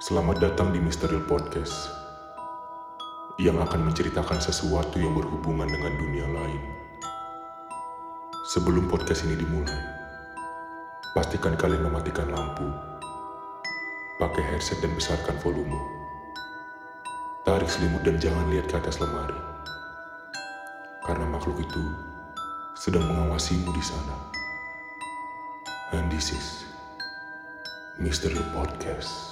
Selamat datang di Misterial Podcast yang akan menceritakan sesuatu yang berhubungan dengan dunia lain. Sebelum podcast ini dimulai, pastikan kalian mematikan lampu, pakai headset dan besarkan volume. Tarik selimut dan jangan lihat ke atas lemari. Karena makhluk itu sedang mengawasimu di sana. And this is Mystery Podcast.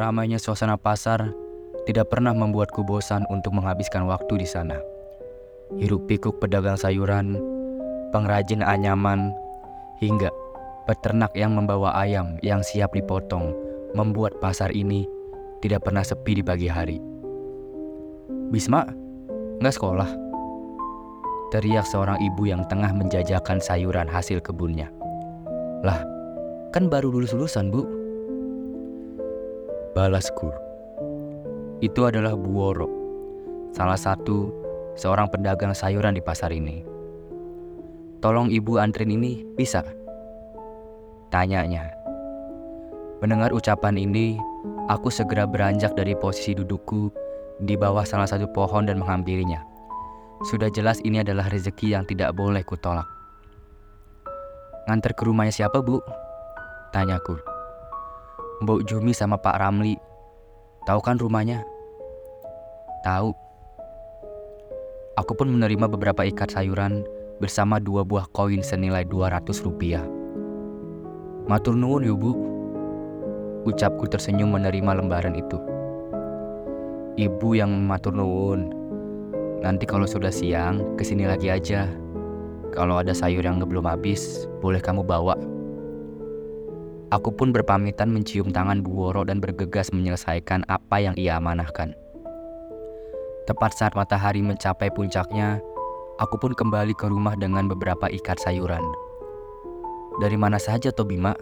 Ramainya suasana pasar tidak pernah membuatku bosan untuk menghabiskan waktu di sana. Hiruk pikuk pedagang sayuran, pengrajin anyaman, hingga peternak yang membawa ayam yang siap dipotong membuat pasar ini tidak pernah sepi di pagi hari. Bisma, nggak sekolah? Teriak seorang ibu yang tengah menjajakan sayuran hasil kebunnya. Lah, kan baru lulus lulusan bu. Balasku. Itu adalah Buoro, salah satu seorang pedagang sayuran di pasar ini. Tolong ibu antrin ini bisa? Tanyanya. Mendengar ucapan ini, aku segera beranjak dari posisi dudukku di bawah salah satu pohon dan menghampirinya. Sudah jelas ini adalah rezeki yang tidak boleh kutolak. Nganter ke rumahnya siapa, Bu? Tanyaku. Mbok Jumi sama Pak Ramli. Tahu kan rumahnya? Tahu. Aku pun menerima beberapa ikat sayuran bersama dua buah koin senilai 200 rupiah. Matur nuwun ya bu. Ucapku tersenyum menerima lembaran itu. Ibu yang matur nuwun. Nanti kalau sudah siang, ke sini lagi aja. Kalau ada sayur yang belum habis, boleh kamu bawa. Aku pun berpamitan mencium tangan Bu Woro dan bergegas menyelesaikan apa yang ia amanahkan. Tepat saat matahari mencapai puncaknya, aku pun kembali ke rumah dengan beberapa ikat sayuran. Dari mana saja toh Bima?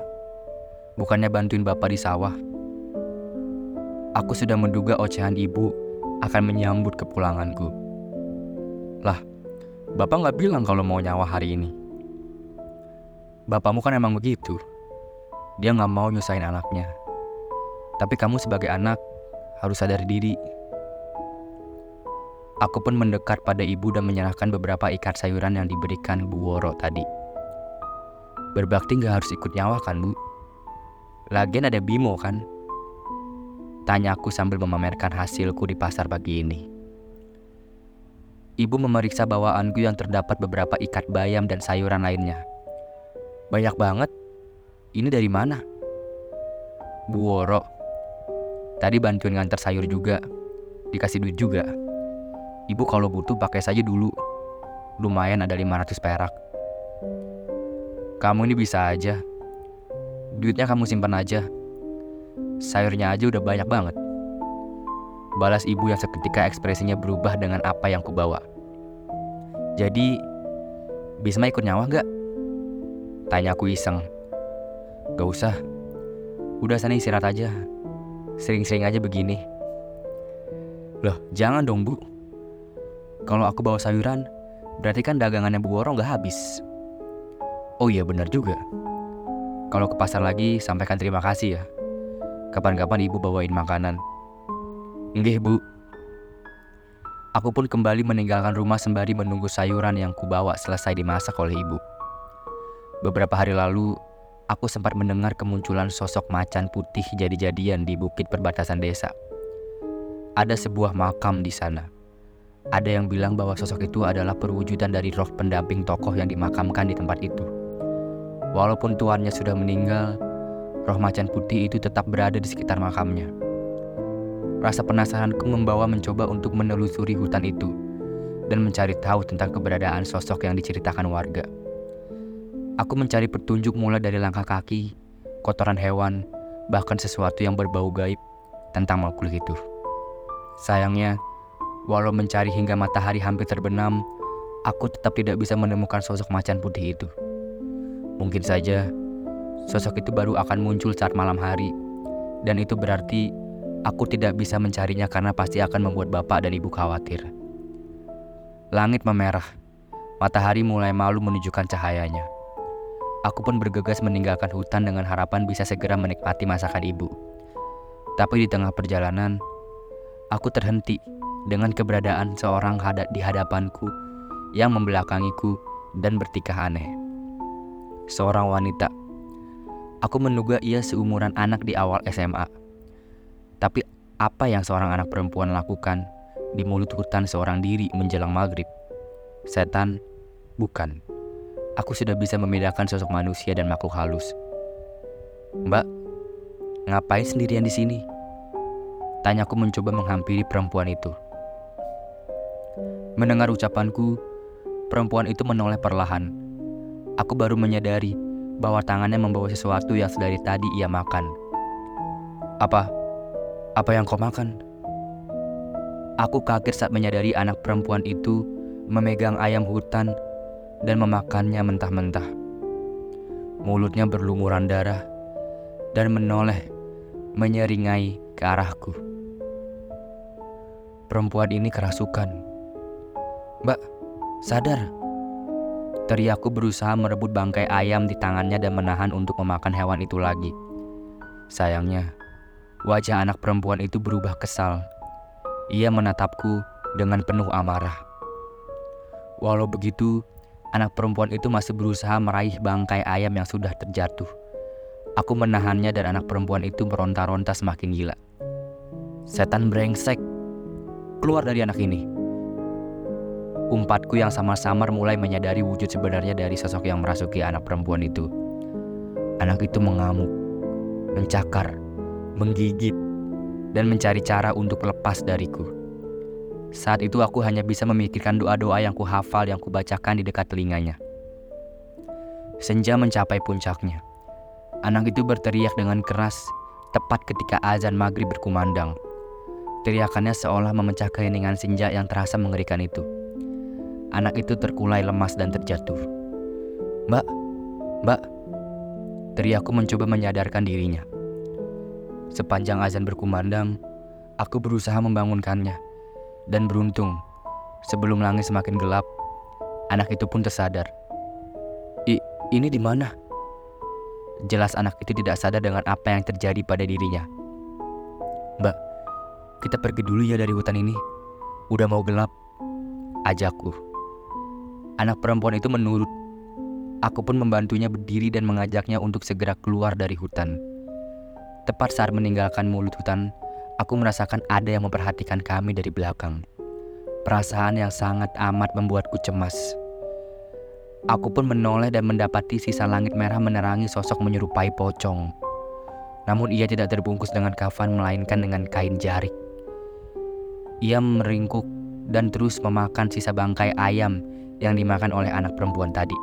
Bukannya bantuin bapak di sawah? Aku sudah menduga ocehan ibu akan menyambut kepulanganku. Lah, bapak nggak bilang kalau mau nyawa hari ini. Bapakmu kan emang begitu. Dia nggak mau nyusahin anaknya. Tapi kamu sebagai anak harus sadar diri. Aku pun mendekat pada ibu dan menyerahkan beberapa ikat sayuran yang diberikan Bu Woro tadi. Berbakti nggak harus ikut nyawa kan, Bu? Lagian ada Bimo kan? Tanyaku sambil memamerkan hasilku di pasar pagi ini. Ibu memeriksa bawaanku yang terdapat beberapa ikat bayam dan sayuran lainnya. Banyak banget. Ini dari mana? Bu Woro. Tadi bantuin ngantar sayur juga. Dikasih duit juga. Ibu kalau butuh pakai saja dulu. Lumayan ada 500 perak. Kamu ini bisa aja. Duitnya kamu simpan aja. Sayurnya aja udah banyak banget. Balas ibu yang seketika ekspresinya berubah dengan apa yang kubawa. Jadi, Bisma ikut nyawa gak? Tanyaku iseng. Gak usah. Udah sana istirahat aja. Sering-sering aja begini. Loh, jangan dong bu. Kalau aku bawa sayuran, berarti kan dagangannya Bu Woro gak habis. Oh iya benar juga. Kalau ke pasar lagi, sampaikan terima kasih ya. Kapan-kapan ibu bawain makanan. Nggih, Bu. Aku pun kembali meninggalkan rumah sembari menunggu sayuran yang kubawa selesai dimasak oleh ibu. Beberapa hari lalu, aku sempat mendengar kemunculan sosok macan putih jadi-jadian di bukit perbatasan desa. Ada sebuah makam di sana. Ada yang bilang bahwa sosok itu adalah perwujudan dari roh pendamping tokoh yang dimakamkan di tempat itu. Walaupun tuannya sudah meninggal, roh macan putih itu tetap berada di sekitar makamnya. Rasa penasaranku membawa mencoba untuk menelusuri hutan itu dan mencari tahu tentang keberadaan sosok yang diceritakan warga. Aku mencari petunjuk mulai dari langkah kaki, kotoran hewan, bahkan sesuatu yang berbau gaib tentang makhluk itu. Sayangnya, walau mencari hingga matahari hampir terbenam, aku tetap tidak bisa menemukan sosok macan putih itu. Mungkin saja sosok itu baru akan muncul saat malam hari, dan itu berarti aku tidak bisa mencarinya karena pasti akan membuat bapak dan ibu khawatir. Langit memerah. Matahari mulai malu menunjukkan cahayanya. Aku pun bergegas meninggalkan hutan dengan harapan bisa segera menikmati masakan ibu. Tapi di tengah perjalanan, aku terhenti dengan keberadaan seorang hada di hadapanku yang membelakangiku dan bertikah aneh. Seorang wanita. Aku menduga ia seumuran anak di awal SMA. Tapi apa yang seorang anak perempuan lakukan di mulut hutan seorang diri menjelang maghrib? Setan? Bukan. Aku sudah bisa membedakan sosok manusia dan makhluk halus. Mbak, ngapain sendirian di sini? Tanyaku mencoba menghampiri perempuan itu. Mendengar ucapanku, perempuan itu menoleh perlahan. Aku baru menyadari bahwa tangannya membawa sesuatu yang sedari tadi ia makan. Apa? Apa yang kau makan? Aku kaget saat menyadari anak perempuan itu memegang ayam hutan dan memakannya mentah-mentah. Mulutnya berlumuran darah dan menoleh menyeringai ke arahku. Perempuan ini kerasukan. Mbak, sadar. Teriakku berusaha merebut bangkai ayam di tangannya dan menahan untuk memakan hewan itu lagi. Sayangnya, wajah anak perempuan itu berubah kesal. Ia menatapku dengan penuh amarah. Walau begitu, Anak perempuan itu masih berusaha meraih bangkai ayam yang sudah terjatuh. Aku menahannya dan anak perempuan itu meronta-ronta semakin gila. Setan brengsek, keluar dari anak ini. Umpatku yang samar-samar mulai menyadari wujud sebenarnya dari sosok yang merasuki anak perempuan itu. Anak itu mengamuk, mencakar, menggigit, dan mencari cara untuk lepas dariku. Saat itu aku hanya bisa memikirkan doa-doa yang kuhafal yang kubacakan di dekat telinganya. Senja mencapai puncaknya. Anak itu berteriak dengan keras tepat ketika azan maghrib berkumandang. Teriakannya seolah memecah keheningan senja yang terasa mengerikan itu. Anak itu terkulai lemas dan terjatuh. Mbak, mbak, teriakku mencoba menyadarkan dirinya. Sepanjang azan berkumandang, aku berusaha membangunkannya dan beruntung, sebelum langit semakin gelap, anak itu pun tersadar. I, ini di mana? Jelas anak itu tidak sadar dengan apa yang terjadi pada dirinya. Mbak, kita pergi dulu ya dari hutan ini. Udah mau gelap. Ajakku. Anak perempuan itu menurut. Aku pun membantunya berdiri dan mengajaknya untuk segera keluar dari hutan. Tepat saat meninggalkan mulut hutan, aku merasakan ada yang memperhatikan kami dari belakang. Perasaan yang sangat amat membuatku cemas. Aku pun menoleh dan mendapati sisa langit merah menerangi sosok menyerupai pocong. Namun ia tidak terbungkus dengan kafan melainkan dengan kain jarik. Ia meringkuk dan terus memakan sisa bangkai ayam yang dimakan oleh anak perempuan tadi.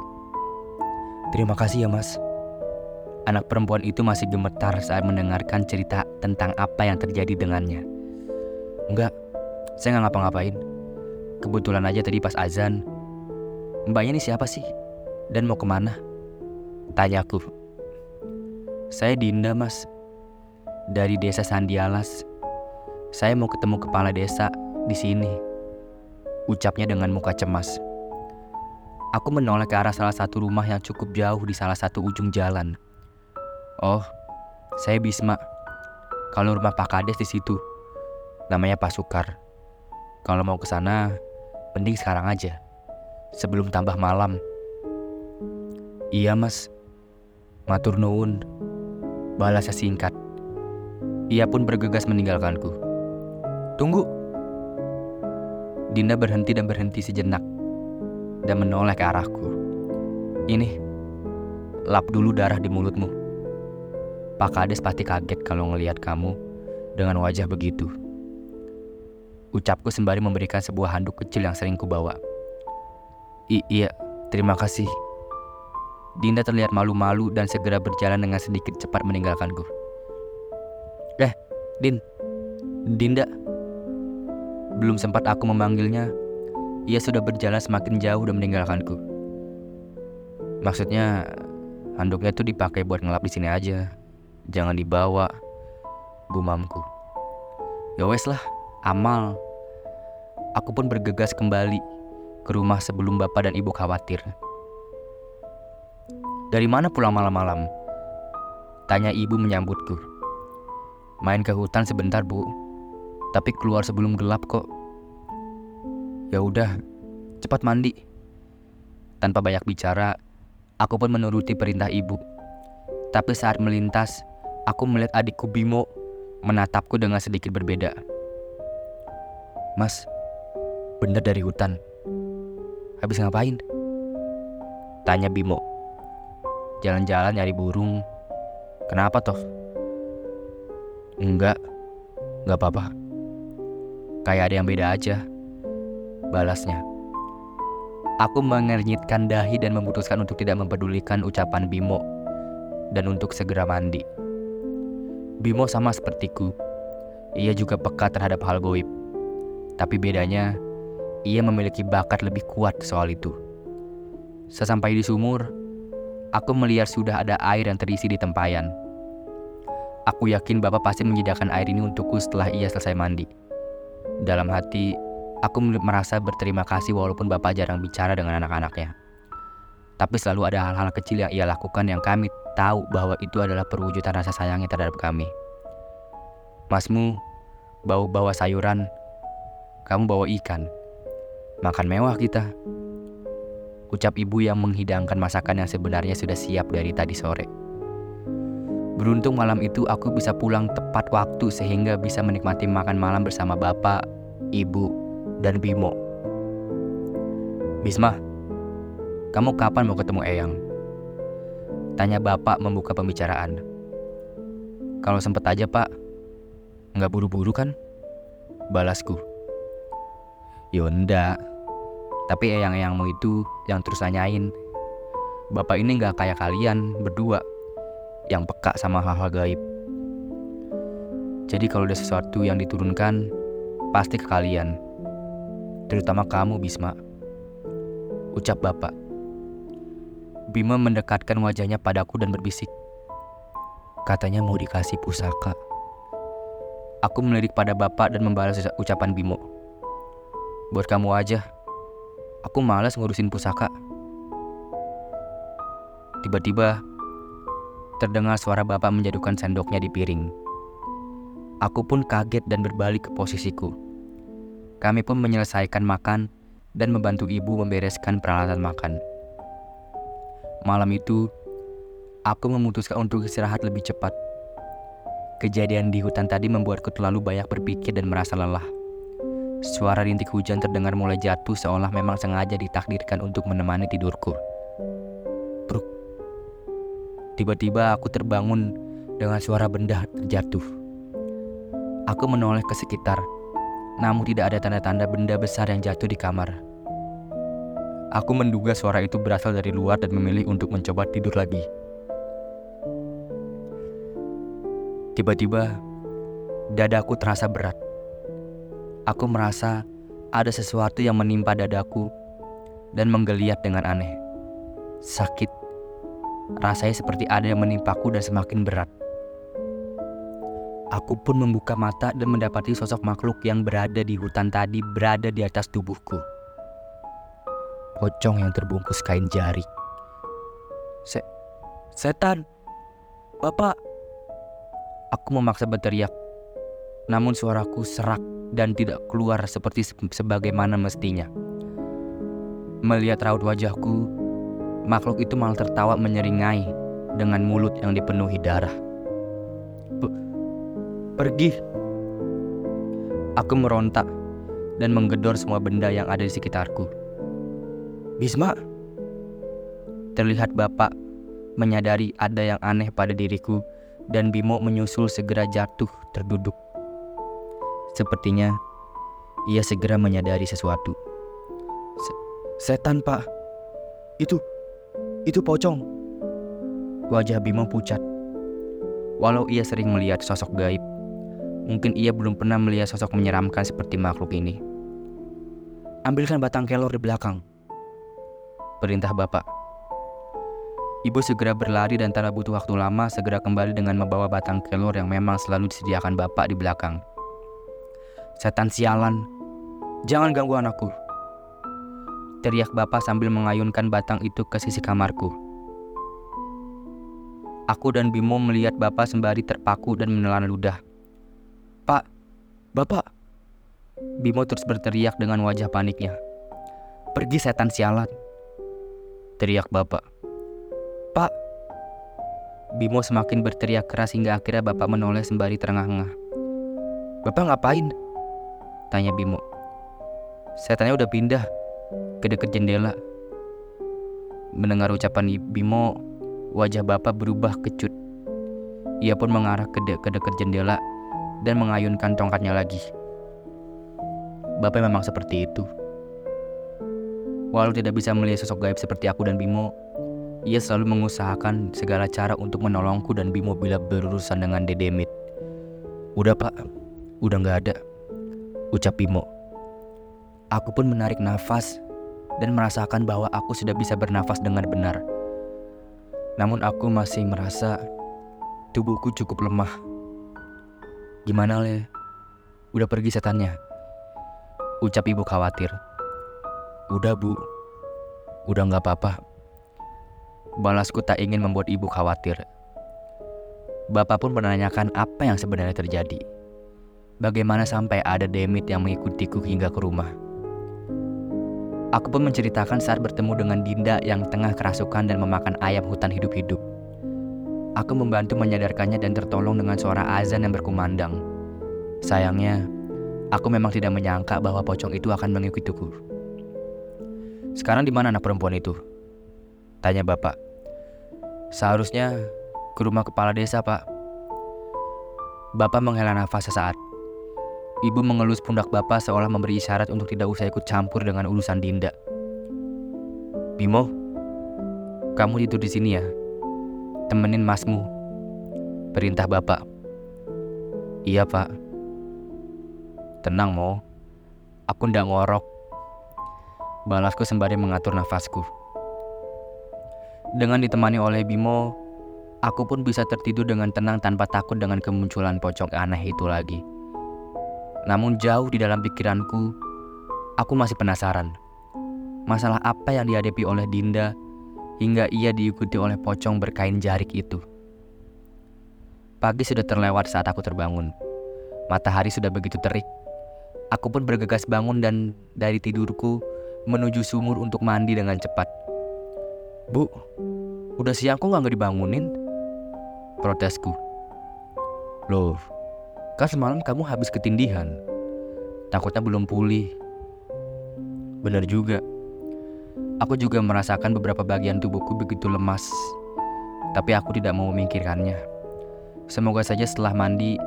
Terima kasih ya mas, Anak perempuan itu masih gemetar saat mendengarkan cerita tentang apa yang terjadi dengannya. Enggak, saya nggak ngapa-ngapain. Kebetulan aja tadi pas azan. Mbaknya ini siapa sih? Dan mau ke mana? Tanyaku. Saya Dinda mas. Dari desa Sandialas. Saya mau ketemu kepala desa di sini. Ucapnya dengan muka cemas. Aku menoleh ke arah salah satu rumah yang cukup jauh di salah satu ujung jalan. Oh, saya Bisma. Kalau rumah Pak Kades di situ. Namanya Pak Sukar. Kalau mau ke sana, mending sekarang aja. Sebelum tambah malam. Iya, Mas. Matur nuwun. Balasnya singkat. Ia pun bergegas meninggalkanku. Tunggu. Dinda berhenti dan berhenti sejenak dan menoleh ke arahku. Ini, lap dulu darah di mulutmu. Pak Kades pasti kaget kalau ngelihat kamu dengan wajah begitu. Ucapku sembari memberikan sebuah handuk kecil yang sering kubawa. I iya, terima kasih. Dinda terlihat malu-malu dan segera berjalan dengan sedikit cepat meninggalkanku. Eh, Din. Dinda. Belum sempat aku memanggilnya, ia sudah berjalan semakin jauh dan meninggalkanku. Maksudnya, handuknya tuh dipakai buat ngelap di sini aja jangan dibawa gumamku ya wes lah amal aku pun bergegas kembali ke rumah sebelum bapak dan ibu khawatir. Dari mana pulang malam-malam? Tanya ibu menyambutku. Main ke hutan sebentar, Bu. Tapi keluar sebelum gelap kok. Ya udah, cepat mandi. Tanpa banyak bicara, aku pun menuruti perintah ibu. Tapi saat melintas, aku melihat adikku Bimo menatapku dengan sedikit berbeda. Mas, bener dari hutan. Habis ngapain? Tanya Bimo. Jalan-jalan nyari burung. Kenapa toh? Enggak, enggak apa-apa. Kayak ada yang beda aja. Balasnya. Aku mengernyitkan dahi dan memutuskan untuk tidak mempedulikan ucapan Bimo dan untuk segera mandi. Bimo sama sepertiku. Ia juga peka terhadap hal goib. Tapi bedanya, ia memiliki bakat lebih kuat soal itu. Sesampai di sumur, aku melihat sudah ada air yang terisi di tempayan. Aku yakin Bapak pasti menyediakan air ini untukku setelah ia selesai mandi. Dalam hati, aku merasa berterima kasih walaupun Bapak jarang bicara dengan anak-anaknya. Tapi selalu ada hal-hal kecil yang ia lakukan yang kami tahu bahwa itu adalah perwujudan rasa sayangnya terhadap kami. Masmu bau bawa sayuran, kamu bawa ikan. Makan mewah kita. Ucap ibu yang menghidangkan masakan yang sebenarnya sudah siap dari tadi sore. Beruntung malam itu aku bisa pulang tepat waktu sehingga bisa menikmati makan malam bersama bapak, ibu, dan Bimo. Bisma, kamu kapan mau ketemu Eyang? Tanya bapak membuka pembicaraan. Kalau sempet aja pak, nggak buru-buru kan? Balasku. Yonda, tapi eyang-eyangmu itu yang terus nanyain. Bapak ini nggak kayak kalian berdua yang peka sama hal-hal gaib. Jadi kalau ada sesuatu yang diturunkan, pasti ke kalian. Terutama kamu, Bisma. Ucap Bapak. Bima mendekatkan wajahnya padaku dan berbisik. Katanya mau dikasih pusaka. Aku melirik pada Bapak dan membalas ucapan Bimo. Buat kamu aja. Aku malas ngurusin pusaka. Tiba-tiba terdengar suara bapak menjatuhkan sendoknya di piring. Aku pun kaget dan berbalik ke posisiku. Kami pun menyelesaikan makan dan membantu ibu membereskan peralatan makan. Malam itu, aku memutuskan untuk istirahat lebih cepat. Kejadian di hutan tadi membuatku terlalu banyak berpikir dan merasa lelah. Suara rintik hujan terdengar mulai jatuh seolah memang sengaja ditakdirkan untuk menemani tidurku. Bruk. Tiba-tiba aku terbangun dengan suara benda terjatuh. Aku menoleh ke sekitar, namun tidak ada tanda-tanda benda besar yang jatuh di kamar. Aku menduga suara itu berasal dari luar dan memilih untuk mencoba tidur lagi. Tiba-tiba, dadaku terasa berat. Aku merasa ada sesuatu yang menimpa dadaku dan menggeliat dengan aneh. Sakit. Rasanya seperti ada yang menimpaku dan semakin berat. Aku pun membuka mata dan mendapati sosok makhluk yang berada di hutan tadi berada di atas tubuhku. Pocong yang terbungkus kain jari. Se setan. Bapak. Aku memaksa berteriak. Namun suaraku serak dan tidak keluar seperti sebagaimana mestinya. Melihat raut wajahku, makhluk itu malah tertawa menyeringai dengan mulut yang dipenuhi darah. Pergi. Aku merontak dan menggedor semua benda yang ada di sekitarku. Bisma. Terlihat bapak menyadari ada yang aneh pada diriku dan Bimo menyusul segera jatuh terduduk. Sepertinya ia segera menyadari sesuatu. Se setan, Pak. Itu itu pocong. Wajah Bimo pucat. Walau ia sering melihat sosok gaib, mungkin ia belum pernah melihat sosok menyeramkan seperti makhluk ini. Ambilkan batang kelor di belakang. Perintah Bapak. Ibu segera berlari dan tanpa butuh waktu lama segera kembali dengan membawa batang kelor yang memang selalu disediakan Bapak di belakang. Setan sialan, jangan ganggu anakku. teriak bapak sambil mengayunkan batang itu ke sisi kamarku. Aku dan Bimo melihat bapak sembari terpaku dan menelan ludah. Pak, bapak! Bimo terus berteriak dengan wajah paniknya. Pergi setan sialan! Teriak bapak. Pak! Bimo semakin berteriak keras hingga akhirnya bapak menoleh sembari terengah-engah. Bapak ngapain? Tanya Bimo. Setannya udah pindah ke dekat jendela. Mendengar ucapan Bimo, wajah bapak berubah kecut. Ia pun mengarah ke, de ke dekat jendela dan mengayunkan tongkatnya lagi. Bapak memang seperti itu. Walau tidak bisa melihat sosok gaib seperti aku dan Bimo, ia selalu mengusahakan segala cara untuk menolongku dan Bimo bila berurusan dengan Dedemit. Udah pak, udah nggak ada, ucap Bimo. Aku pun menarik nafas dan merasakan bahwa aku sudah bisa bernafas dengan benar. Namun aku masih merasa tubuhku cukup lemah. Gimana le? Udah pergi setannya? Ucap ibu khawatir. Udah bu, udah nggak apa-apa. Balasku tak ingin membuat ibu khawatir. Bapak pun menanyakan apa yang sebenarnya terjadi. Bagaimana sampai ada demit yang mengikutiku hingga ke rumah. Aku pun menceritakan saat bertemu dengan Dinda yang tengah kerasukan dan memakan ayam hutan hidup-hidup. Aku membantu menyadarkannya dan tertolong dengan suara azan yang berkumandang. Sayangnya, aku memang tidak menyangka bahwa pocong itu akan mengikutiku. Sekarang di mana anak perempuan itu? Tanya bapak. Seharusnya ke rumah kepala desa, Pak. Bapak menghela nafas sesaat. Ibu mengelus pundak bapak seolah memberi isyarat untuk tidak usah ikut campur dengan urusan Dinda. Bimo, kamu tidur di sini ya. Temenin masmu. Perintah bapak. Iya pak. Tenang Mo. Aku ndak ngorok. Balasku sembari mengatur nafasku. Dengan ditemani oleh Bimo, aku pun bisa tertidur dengan tenang tanpa takut dengan kemunculan pocong aneh itu lagi. Namun jauh di dalam pikiranku, aku masih penasaran. Masalah apa yang dihadapi oleh Dinda hingga ia diikuti oleh pocong berkain jarik itu. Pagi sudah terlewat saat aku terbangun. Matahari sudah begitu terik. Aku pun bergegas bangun dan dari tidurku menuju sumur untuk mandi dengan cepat. Bu, udah siang kok nggak dibangunin? Protesku. Loh, Kan semalam kamu habis ketindihan. Takutnya belum pulih. Benar juga. Aku juga merasakan beberapa bagian tubuhku begitu lemas. Tapi aku tidak mau memikirkannya. Semoga saja setelah mandi,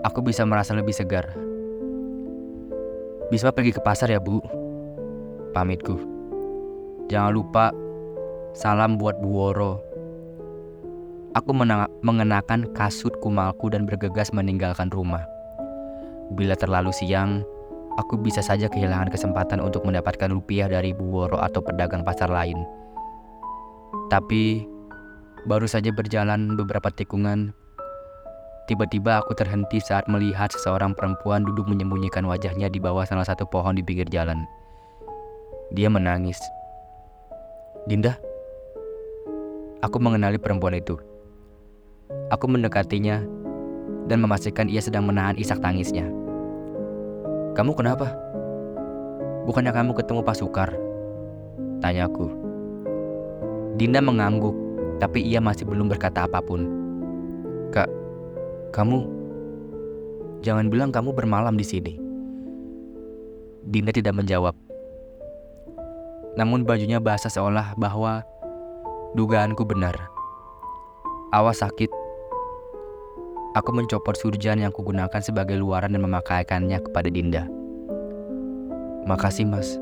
aku bisa merasa lebih segar. Bisa pergi ke pasar ya, Bu. Pamitku. Jangan lupa salam buat Bu Woro. Aku mengenakan kasut kumalku dan bergegas meninggalkan rumah. Bila terlalu siang, aku bisa saja kehilangan kesempatan untuk mendapatkan rupiah dari Bu Woro atau pedagang pasar lain. Tapi, baru saja berjalan beberapa tikungan, tiba-tiba aku terhenti saat melihat seseorang perempuan duduk menyembunyikan wajahnya di bawah salah satu pohon di pinggir jalan. Dia menangis. Dinda, aku mengenali perempuan itu. Aku mendekatinya dan memastikan ia sedang menahan isak tangisnya. Kamu kenapa? Bukannya kamu ketemu Pak Sukar? Tanyaku. Dinda mengangguk, tapi ia masih belum berkata apa pun. Kak, kamu jangan bilang kamu bermalam di sini. Dinda tidak menjawab. Namun bajunya basah seolah bahwa dugaanku benar. Awas sakit, Aku mencopot surjan yang kugunakan sebagai luaran dan memakaikannya kepada Dinda. Makasih mas.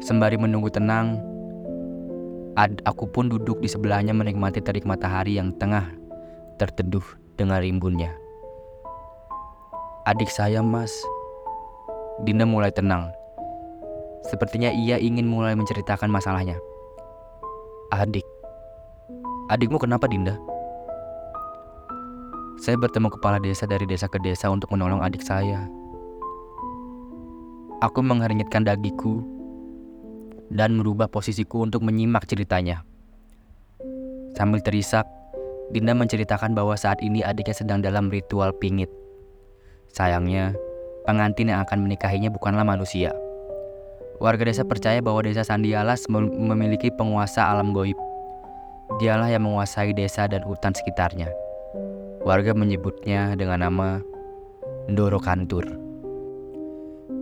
Sembari menunggu tenang, ad aku pun duduk di sebelahnya menikmati terik matahari yang tengah terteduh dengan rimbunnya. Adik saya mas. Dinda mulai tenang. Sepertinya ia ingin mulai menceritakan masalahnya. Adik. Adikmu kenapa Dinda? Saya bertemu kepala desa dari desa ke desa untuk menolong adik saya. Aku menghernyitkan dagiku dan merubah posisiku untuk menyimak ceritanya. Sambil terisak, Dinda menceritakan bahwa saat ini adiknya sedang dalam ritual pingit. Sayangnya, pengantin yang akan menikahinya bukanlah manusia. Warga desa percaya bahwa desa Sandialas memiliki penguasa alam goib. Dialah yang menguasai desa dan hutan sekitarnya. Warga menyebutnya dengan nama Ndoro Kantur.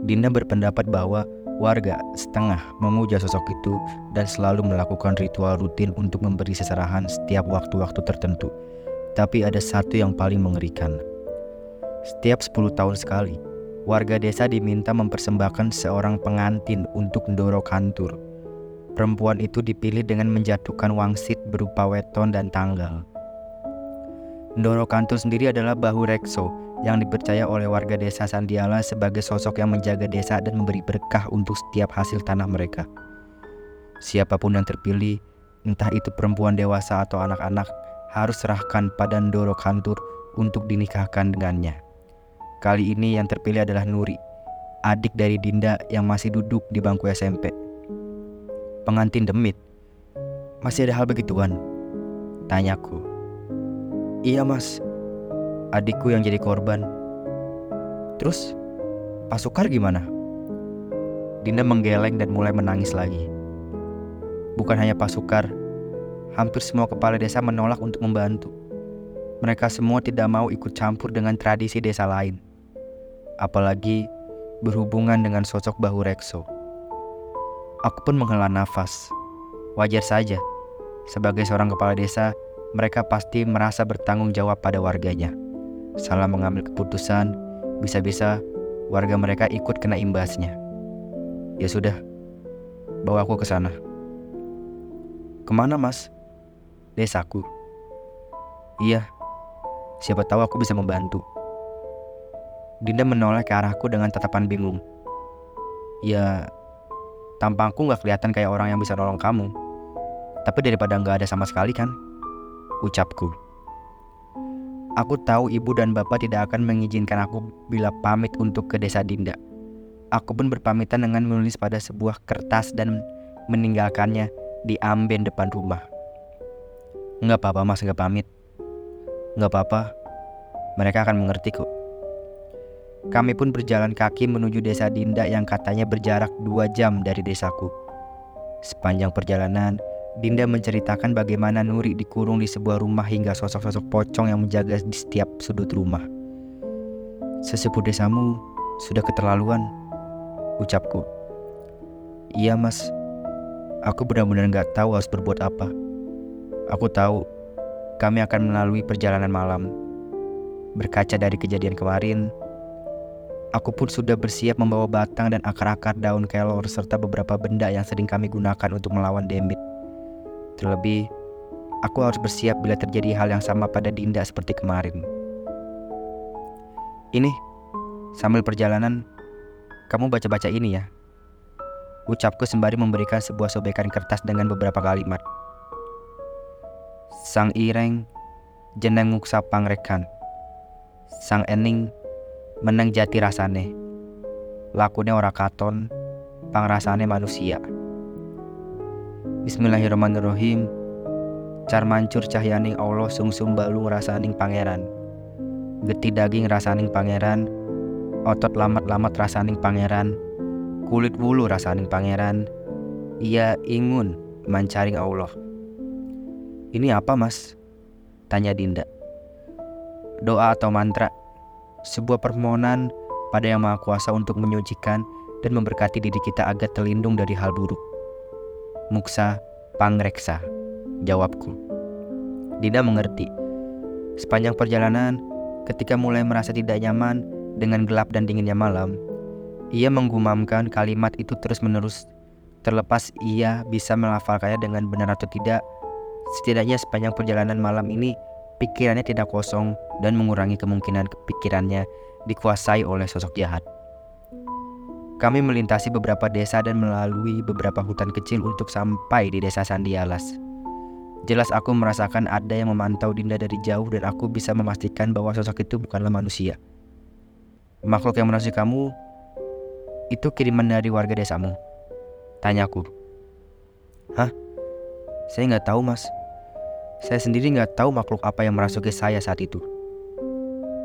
Dinda berpendapat bahwa warga setengah memuja sosok itu dan selalu melakukan ritual rutin untuk memberi seserahan setiap waktu-waktu tertentu. Tapi ada satu yang paling mengerikan. Setiap 10 tahun sekali, warga desa diminta mempersembahkan seorang pengantin untuk Ndoro Kantur. Perempuan itu dipilih dengan menjatuhkan wangsit berupa weton dan tanggal. Ndoro Kantur sendiri adalah bahu Rekso yang dipercaya oleh warga desa Sandiala sebagai sosok yang menjaga desa dan memberi berkah untuk setiap hasil tanah mereka. Siapa pun yang terpilih, entah itu perempuan dewasa atau anak-anak, harus serahkan pada Ndoro Kantur untuk dinikahkan dengannya. Kali ini yang terpilih adalah Nuri, adik dari Dinda yang masih duduk di bangku SMP. Pengantin demit. Masih ada hal begituan? Tanyaku. Iya mas, adikku yang jadi korban. Terus, Pak Sukar gimana? Dinda menggeleng dan mulai menangis lagi. Bukan hanya Pak Sukar, hampir semua kepala desa menolak untuk membantu. Mereka semua tidak mau ikut campur dengan tradisi desa lain. Apalagi berhubungan dengan sosok Bahu Rekso. Aku pun menghela nafas. Wajar saja, sebagai seorang kepala desa, mereka pasti merasa bertanggung jawab pada warganya salah mengambil keputusan, bisa-bisa warga mereka ikut kena imbasnya. Ya sudah, bawa aku ke sana. Ke mana mas? Desaku. Iya, siapa tahu aku bisa membantu. Dinda menoleh ke arahku dengan tatapan bingung. Ya, tampangku gak kelihatan kayak orang yang bisa nolong kamu. Tapi daripada gak ada sama sekali kan? Ucapku. Aku tahu ibu dan bapak tidak akan mengizinkan aku bila pamit untuk ke desa Dinda. Aku pun berpamitan dengan menulis pada sebuah kertas dan meninggalkannya di amben depan rumah. Enggak apa-apa mas, enggak pamit. Enggak apa-apa, mereka akan mengerti kok. Kami pun berjalan kaki menuju desa Dinda yang katanya berjarak dua jam dari desaku. Sepanjang perjalanan, Dinda menceritakan bagaimana Nuri dikurung di sebuah rumah hingga sosok-sosok pocong yang menjaga di setiap sudut rumah. Sesepuh desamu sudah keterlaluan, ucapku. Iya mas, aku benar-benar gak tahu harus berbuat apa. Aku tahu kami akan melalui perjalanan malam. Berkaca dari kejadian kemarin, aku pun sudah bersiap membawa batang dan akar-akar daun kelor serta beberapa benda yang sering kami gunakan untuk melawan demit. Terlebih, aku harus bersiap bila terjadi hal yang sama pada Dinda seperti kemarin. Ini, sambil perjalanan, kamu baca-baca ini ya. Ucapku sembari memberikan sebuah sobekan kertas dengan beberapa kalimat. Sang ireng, jeneng nguksa pangrekan. Sang ening, menang jati rasane. Lakune ora katon, pangrasane manusia. Bismillahirrahmanirrahim. Car mancur cahyaning Allah sungsum balung rasaning pangeran. Geti daging rasaning pangeran. Otot lamat-lamat rasaning pangeran. Kulit wulu rasaning pangeran. Ia ingun mancaring Allah. Ini apa mas? Tanya Dinda. Doa atau mantra. Sebuah permohonan pada yang maha kuasa untuk menyucikan dan memberkati diri kita agar terlindung dari hal buruk. Muksa Pangreksa, jawabku. Dinda mengerti. Sepanjang perjalanan, ketika mulai merasa tidak nyaman dengan gelap dan dinginnya malam, ia menggumamkan kalimat itu terus-menerus. Terlepas ia bisa melafalkannya dengan benar atau tidak, setidaknya sepanjang perjalanan malam ini pikirannya tidak kosong dan mengurangi kemungkinan pikirannya dikuasai oleh sosok jahat. Kami melintasi beberapa desa dan melalui beberapa hutan kecil untuk sampai di desa Sandialas. Jelas aku merasakan ada yang memantau Dinda dari jauh dan aku bisa memastikan bahwa sosok itu bukanlah manusia. Makhluk yang menasih kamu itu kiriman dari warga desamu. Tanyaku. Hah? Saya nggak tahu mas. Saya sendiri nggak tahu makhluk apa yang merasuki saya saat itu.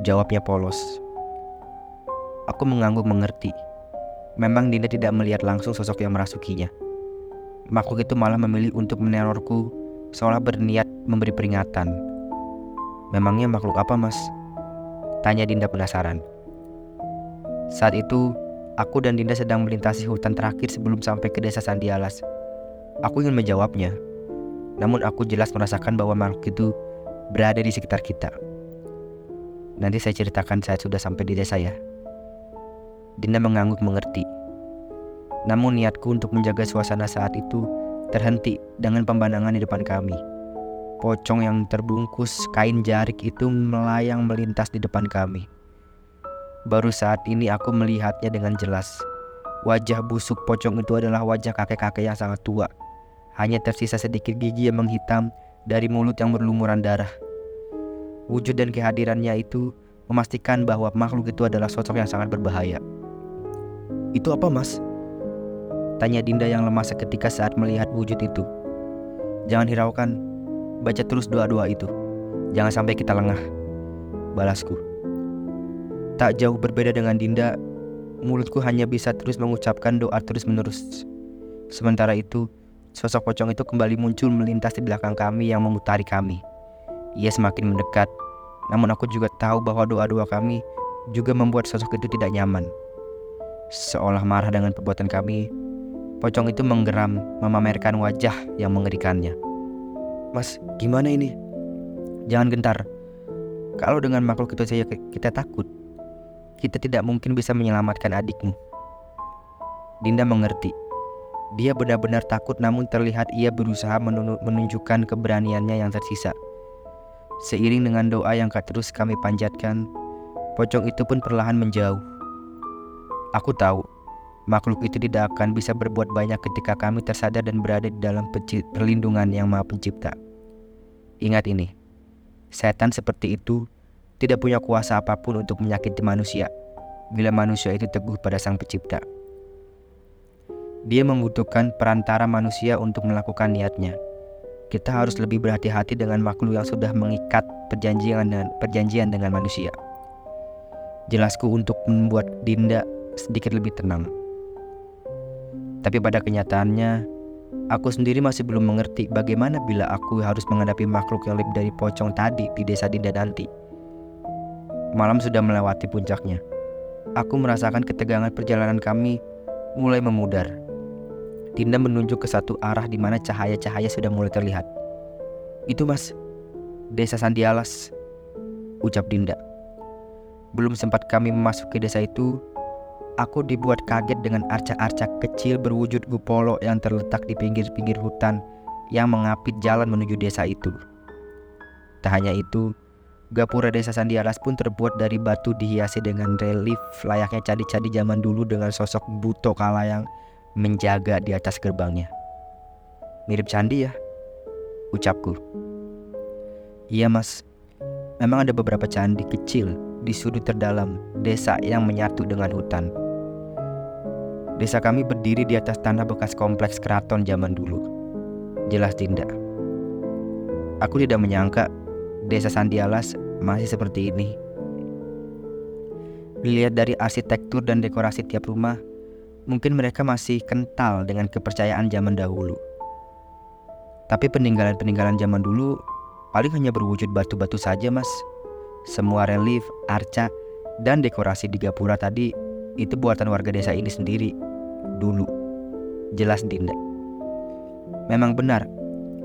Jawabnya polos. Aku mengangguk mengerti. Memang Dinda tidak melihat langsung sosok yang merasukinya. Makhluk itu malah memilih untuk menerorku seolah berniat memberi peringatan. Memangnya makhluk apa mas? Tanya Dinda penasaran. Saat itu, aku dan Dinda sedang melintasi hutan terakhir sebelum sampai ke desa Sandialas. Aku ingin menjawabnya, namun aku jelas merasakan bahwa makhluk itu berada di sekitar kita. Nanti saya ceritakan saat sudah sampai di desa ya. Dinda mengangguk mengerti. Namun niatku untuk menjaga suasana saat itu terhenti dengan pemandangan di depan kami. Pocong yang terbungkus kain jarik itu melayang melintas di depan kami. Baru saat ini aku melihatnya dengan jelas. Wajah busuk pocong itu adalah wajah kakek-kakek yang sangat tua. Hanya tersisa sedikit gigi yang menghitam dari mulut yang berlumuran darah. Wujud dan kehadirannya itu memastikan bahwa makhluk itu adalah sosok yang sangat berbahaya. Itu apa mas? Tanya Dinda yang lemah seketika saat melihat wujud itu. Jangan hiraukan, baca terus doa-doa itu. Jangan sampai kita lengah. Balasku. Tak jauh berbeda dengan Dinda, mulutku hanya bisa terus mengucapkan doa terus-menerus. Sementara itu, sosok pocong itu kembali muncul melintas di belakang kami yang memutari kami. Ia semakin mendekat, namun aku juga tahu bahwa doa-doa kami juga membuat sosok itu tidak nyaman. Seolah marah dengan perbuatan kami, Pocong itu menggeram, memamerkan wajah yang mengerikannya. Mas, gimana ini? Jangan gentar. Kalau dengan makhluk itu saja kita takut, kita tidak mungkin bisa menyelamatkan adikmu. Dinda mengerti. Dia benar-benar takut namun terlihat ia berusaha menunjukkan keberaniannya yang tersisa. Seiring dengan doa yang terus kami panjatkan, pocong itu pun perlahan menjauh. Aku tahu Makhluk itu tidak akan bisa berbuat banyak ketika kami tersadar dan berada di dalam perlindungan yang Maha Pencipta. Ingat ini, setan seperti itu tidak punya kuasa apa pun untuk menyakiti manusia bila manusia itu teguh pada Sang Pencipta. Dia membutuhkan perantara manusia untuk melakukan niatnya. Kita harus lebih berhati-hati dengan makhluk yang sudah mengikat perjanjian dan perjanjian dengan manusia. Jelasku untuk membuat Dinda sedikit lebih tenang. Tapi pada kenyataannya, aku sendiri masih belum mengerti bagaimana bila aku harus menghadapi makhluk yang lebih dari pocong tadi di desa Dinda nanti. Malam sudah melewati puncaknya. Aku merasakan ketegangan perjalanan kami mulai memudar. Dinda menunjuk ke satu arah di mana cahaya-cahaya sudah mulai terlihat. Itu mas, desa Sandialas, ucap Dinda. Belum sempat kami memasuki desa itu, Aku dibuat kaget dengan arca-arca kecil berwujud gupolo yang terletak di pinggir-pinggir hutan yang mengapit jalan menuju desa itu. Tak hanya itu, gapura desa Sandialas pun terbuat dari batu dihiasi dengan relief layaknya candi-candi zaman dulu dengan sosok buto kala yang menjaga di atas gerbangnya. Mirip candi ya? Ucapku. Iya mas, memang ada beberapa candi kecil di sudut terdalam desa yang menyatu dengan hutan. Desa kami berdiri di atas tanah bekas kompleks keraton zaman dulu. Jelas Dinda. Aku tidak menyangka desa Sandialas masih seperti ini. Dilihat dari arsitektur dan dekorasi tiap rumah, mungkin mereka masih kental dengan kepercayaan zaman dahulu. Tapi peninggalan-peninggalan zaman dulu paling hanya berwujud batu-batu saja, Mas. Semua relief, arca, dan dekorasi di Gapura tadi itu buatan warga desa ini sendiri dulu. Jelas Dinda. Memang benar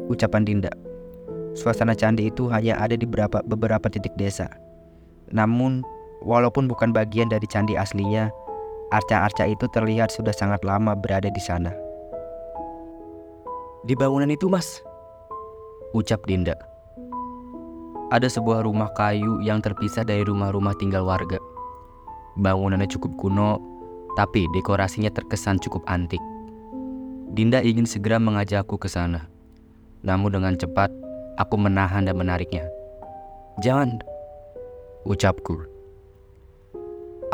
ucapan Dinda. Suasana candi itu hanya ada di beberapa, beberapa titik desa. Namun, walaupun bukan bagian dari candi aslinya, arca-arca itu terlihat sudah sangat lama berada di sana. Di bangunan itu, Mas, ucap Dinda. Ada sebuah rumah kayu yang terpisah dari rumah-rumah tinggal warga. Bangunannya cukup kuno tapi dekorasinya terkesan cukup antik. Dinda ingin segera mengajakku ke sana. Namun dengan cepat, aku menahan dan menariknya. Jangan, ucapku.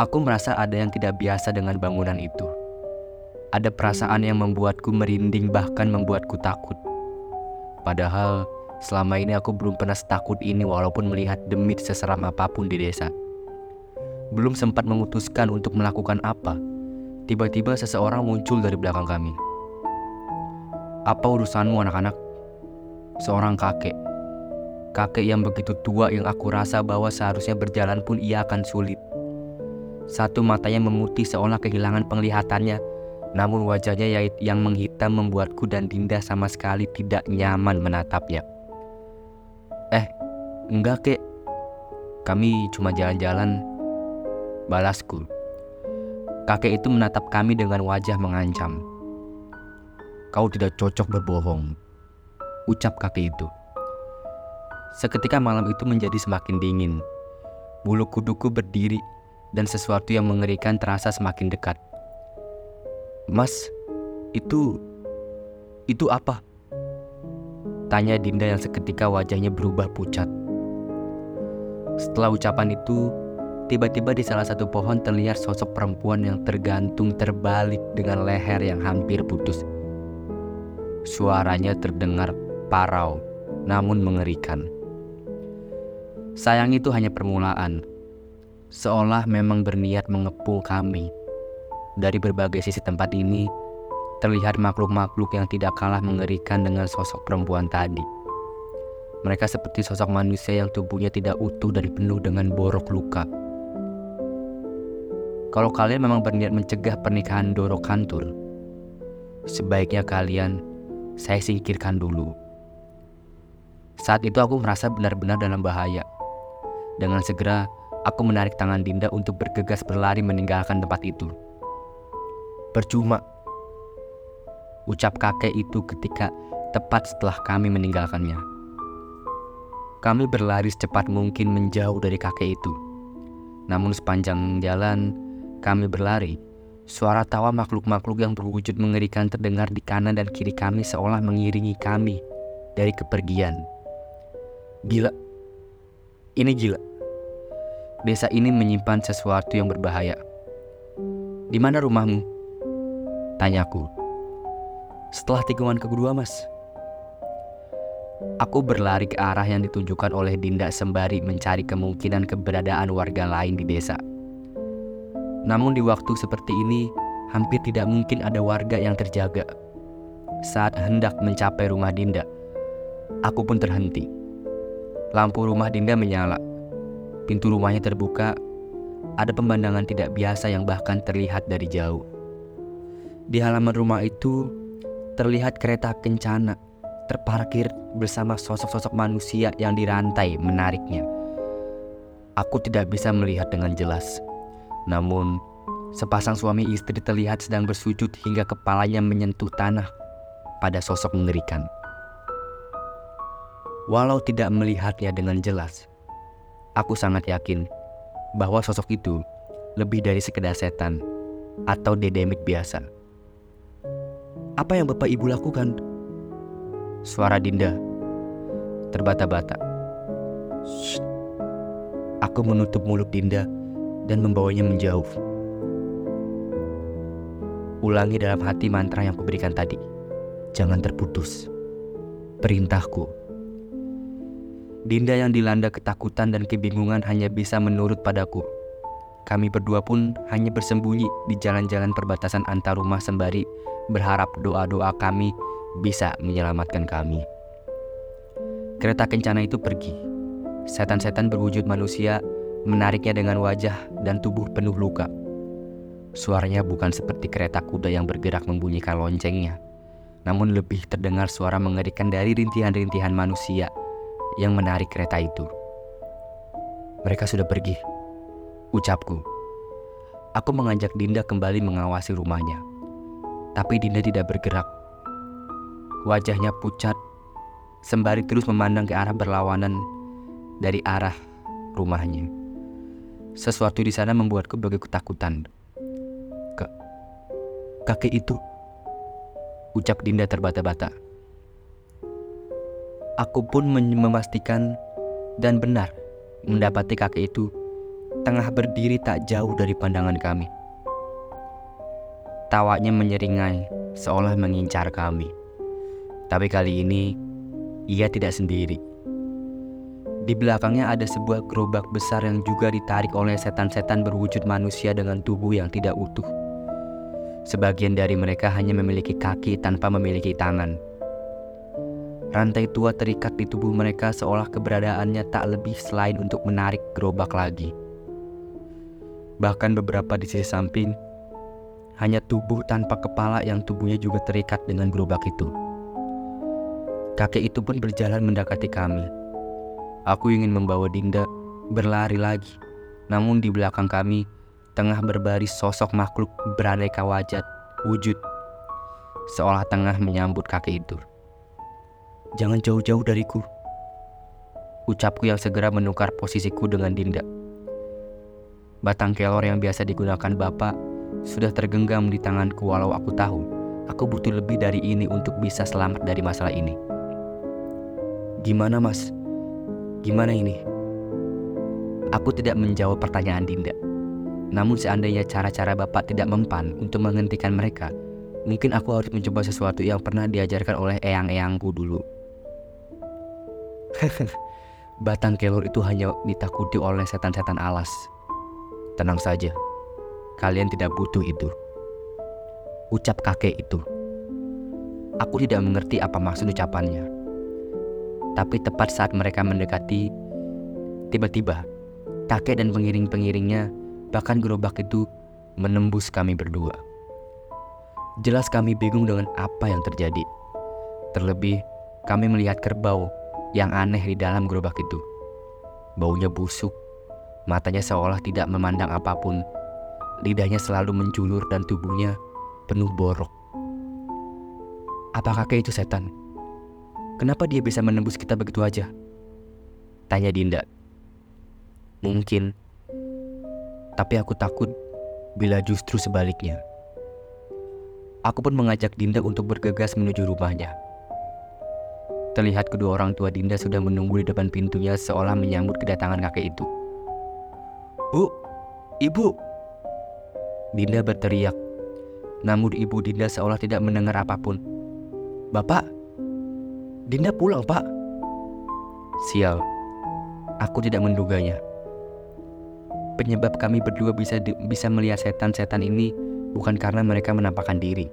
Aku merasa ada yang tidak biasa dengan bangunan itu. ada perasaan yang membuatku merinding bahkan membuatku takut. Padahal selama ini aku belum pernah setakut ini walaupun melihat demit seseram apa pun di desa. Belum sempat memutuskan untuk melakukan apa, tiba-tiba seseorang muncul dari belakang kami. Apa urusanmu anak-anak? Seorang kakek. Kakek yang begitu tua yang aku rasa bahwa seharusnya berjalan pun ia akan sulit. Satu matanya memutih seolah kehilangan penglihatannya namun wajahnya yang menghitam membuatku dan Dinda sama sekali tidak nyaman menatapnya. Eh, enggak kek. Kami cuma jalan-jalan. Balasku. Kakek itu menatap kami dengan wajah mengancam. Kau tidak cocok berbohong. Ucap kakek itu. Seketika malam itu menjadi semakin dingin. Bulu kuduku berdiri dan sesuatu yang mengerikan terasa semakin dekat. Mas, itu itu apa? Tanya Dinda yang seketika wajahnya berubah pucat. Setelah ucapan itu, tiba-tiba di salah satu pohon terlihat sosok perempuan yang tergantung terbalik dengan leher yang hampir putus. Suaranya terdengar parau, namun mengerikan. Sayang itu hanya permulaan, seolah memang berniat mengepung kami dari berbagai sisi tempat ini, terlihat makhluk-makhluk yang tidak kalah mengerikan dengan sosok perempuan tadi. Mereka seperti sosok manusia yang tubuhnya tidak utuh dan penuh dengan borok luka. Kalau kalian memang berniat mencegah pernikahan Doro Kantur, sebaiknya kalian saya singkirkan dulu. Saat itu aku merasa benar-benar dalam bahaya. Dengan segera, aku menarik tangan Dinda untuk bergegas berlari meninggalkan tempat itu. Percuma. Ucap kakek itu ketika tepat setelah kami meninggalkannya. Kami berlari secepat mungkin menjauh dari kakek itu. Namun sepanjang jalan kami berlari, suara tawa makhluk-makhluk yang berwujud mengerikan terdengar di kanan dan kiri kami seolah mengiringi kami dari kepergian. Gila. Ini gila. Desa ini menyimpan sesuatu yang berbahaya. Di mana rumahmu? Tanyaku. Setelah tikungan kedua, Mas. Aku berlari ke arah yang ditunjukkan oleh Dinda sembari mencari kemungkinan keberadaan warga lain di desa. Namun di waktu seperti ini, hampir tidak mungkin ada warga yang terjaga. Saat hendak mencapai rumah Dinda, aku pun terhenti. Lampu rumah Dinda menyala. Pintu rumahnya terbuka. Ada pemandangan tidak biasa yang bahkan terlihat dari jauh. Di halaman rumah itu terlihat kereta kencana terparkir bersama sosok-sosok manusia yang dirantai menariknya. Aku tidak bisa melihat dengan jelas. Namun, sepasang suami istri terlihat sedang bersujud hingga kepalanya menyentuh tanah pada sosok mengerikan. Walau tidak melihatnya dengan jelas, aku sangat yakin bahwa sosok itu lebih dari sekedar setan atau dedemit biasa. Apa yang Bapak Ibu lakukan? Suara Dinda terbata-bata. Aku menutup mulut Dinda dan membawanya menjauh. Ulangi dalam hati mantra yang kuberikan tadi. Jangan terputus. Perintahku. Dinda yang dilanda ketakutan dan kebingungan hanya bisa menurut padaku. Kami berdua pun hanya bersembunyi di jalan-jalan perbatasan antar rumah sembari berharap doa-doa kami bisa menyelamatkan kami. Kereta kencana itu pergi. Setan-setan berwujud manusia menariknya dengan wajah dan tubuh penuh luka. Suaranya bukan seperti kereta kuda yang bergerak membunyikan loncengnya, namun lebih terdengar suara mengerikan dari rintihan-rintihan manusia yang menarik kereta itu. Mereka sudah pergi, ucapku. Aku mengajak Dinda kembali mengawasi rumahnya. Tapi Dinda tidak bergerak. Wajahnya pucat, sembari terus memandang ke arah berlawanan dari arah rumahnya. Sesuatu di sana membuatku begitu ketakutan. Ke kakek itu, ucap Dinda terbata-bata. Aku pun memastikan dan benar mendapati kakek itu tengah berdiri tak jauh dari pandangan kami. Tawanya menyeringai, seolah mengincar kami. Tapi kali ini, ia tidak sendiri. Di belakangnya ada sebuah gerobak besar yang juga ditarik oleh setan-setan berwujud manusia dengan tubuh yang tidak utuh. Sebagian dari mereka hanya memiliki kaki tanpa memiliki tangan. Rantai tua terikat di tubuh mereka seolah keberadaannya tak lebih selain untuk menarik gerobak lagi. Bahkan beberapa di sisi samping, hanya tubuh tanpa kepala yang tubuhnya juga terikat dengan gerobak itu. Kakek itu pun berjalan mendekati kami Aku ingin membawa Dinda berlari lagi. Namun di belakang kami tengah berbaris sosok makhluk beraneka wajah wujud seolah tengah menyambut kakek itu. Jangan jauh-jauh dariku. Ucapku yang segera menukar posisiku dengan Dinda. Batang kelor yang biasa digunakan bapak sudah tergenggam di tanganku walau aku tahu aku butuh lebih dari ini untuk bisa selamat dari masalah ini. Gimana mas? Gimana ini? Aku tidak menjawab pertanyaan Dinda. Namun seandainya cara-cara Bapak tidak mempan untuk menghentikan mereka, mungkin aku harus mencoba sesuatu yang pernah diajarkan oleh eyang-eyangku dulu. Batang kelor itu hanya ditakuti oleh setan-setan alas. Tenang saja, kalian tidak butuh itu. Ucap kakek itu. Aku tidak mengerti apa maksud ucapannya. Tapi tepat saat mereka mendekati, tiba-tiba kakek dan pengiring-pengiringnya, bahkan gerobak itu menembus kami berdua. Jelas kami bingung dengan apa yang terjadi. Terlebih, kami melihat kerbau yang aneh di dalam gerobak itu. Baunya busuk, matanya seolah tidak memandang apa pun. Lidahnya selalu menjulur dan tubuhnya penuh borok. Apa kakek itu setan? Kenapa dia bisa menembus kita begitu aja? Tanya Dinda. Mungkin. Tapi aku takut bila justru sebaliknya. Aku pun mengajak Dinda untuk bergegas menuju rumahnya. Terlihat kedua orang tua Dinda sudah menunggu di depan pintunya seolah menyambut kedatangan kakek itu. Bu, ibu. Dinda berteriak. Namun ibu Dinda seolah tidak mendengar apa pun. Bapak, Dinda pulang, Pak. Sial, aku tidak menduganya. Penyebab kami berdua bisa bisa melihat setan-setan ini bukan karena mereka menampakkan diri,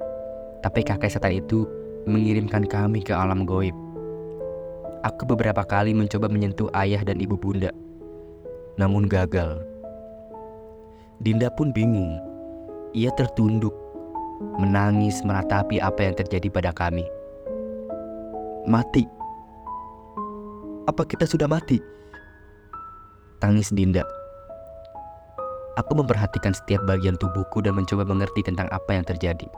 tapi kakek setan itu mengirimkan kami ke alam goib. Aku beberapa kali mencoba menyentuh ayah dan ibu bunda, namun gagal. Dinda pun bingung. Ia tertunduk, menangis meratapi apa yang terjadi pada kami mati. Apa kita sudah mati? Tangis Dinda. Aku memperhatikan setiap bagian tubuhku dan mencoba mengerti tentang apa yang terjadi.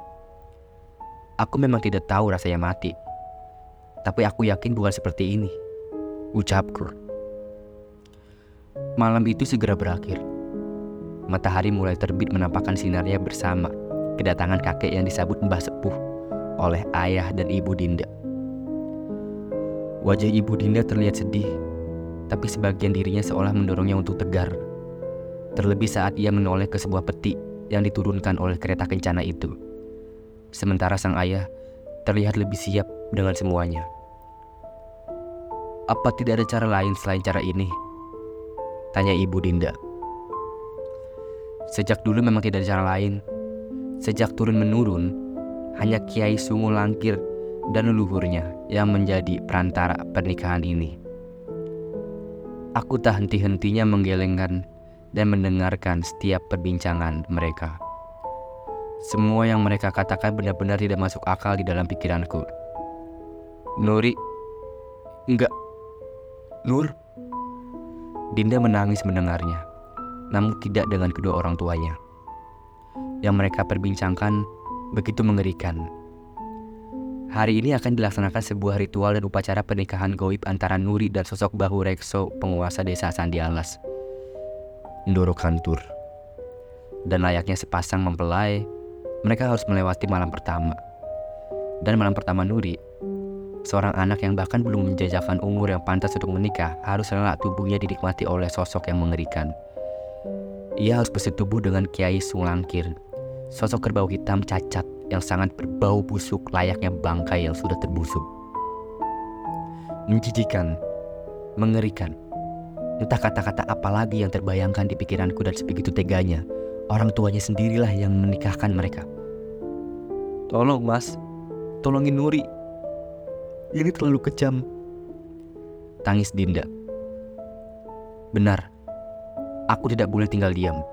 Aku memang tidak tahu rasanya mati. Tapi aku yakin bukan seperti ini. Ucapku. Malam itu segera berakhir. Matahari mulai terbit menampakkan sinarnya bersama kedatangan kakek yang disambut Mbah Sepuh oleh ayah dan ibu Dinda. Wajah ibu Dinda terlihat sedih, tapi sebagian dirinya seolah mendorongnya untuk tegar. Terlebih saat ia menoleh ke sebuah peti yang diturunkan oleh kereta kencana itu. Sementara sang ayah terlihat lebih siap dengan semuanya. Apa tidak ada cara lain selain cara ini? Tanya ibu Dinda. Sejak dulu memang tidak ada cara lain. Sejak turun menurun, hanya Kiai Sungu Langkir dan leluhurnya yang menjadi perantara pernikahan ini. Aku tak henti-hentinya menggelengkan dan mendengarkan setiap perbincangan mereka. Semua yang mereka katakan benar-benar tidak masuk akal di dalam pikiranku. Nuri, enggak. Nur, Dinda menangis mendengarnya, namun tidak dengan kedua orang tuanya. Yang mereka perbincangkan begitu mengerikan Hari ini akan dilaksanakan sebuah ritual dan upacara pernikahan goib antara Nuri dan sosok Bahu Rekso, penguasa desa Sandi Alas. Ndoro Kantur. Dan layaknya sepasang mempelai, mereka harus melewati malam pertama. Dan malam pertama Nuri, seorang anak yang bahkan belum menjajakan umur yang pantas untuk menikah, harus rela tubuhnya dinikmati oleh sosok yang mengerikan. Ia harus bersetubuh dengan Kiai Sulangkir, Sosok kerbau hitam cacat yang sangat berbau busuk layaknya bangkai yang sudah terbusuk. Menjijikan, mengerikan. Entah kata-kata apa lagi yang terbayangkan di pikiranku dan sebegitu teganya, orang tuanya sendirilah yang menikahkan mereka. Tolong mas, tolongin Nuri. Ini terlalu kejam. Tangis Dinda. Benar, aku tidak boleh tinggal diam.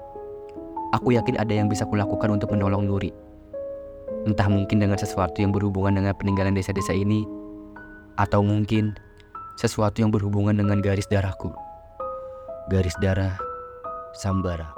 Aku yakin ada yang bisa kulakukan untuk menolong Nuri. Entah mungkin dengan sesuatu yang berhubungan dengan peninggalan desa-desa ini, atau mungkin sesuatu yang berhubungan dengan garis darahku. Garis darah Sambara.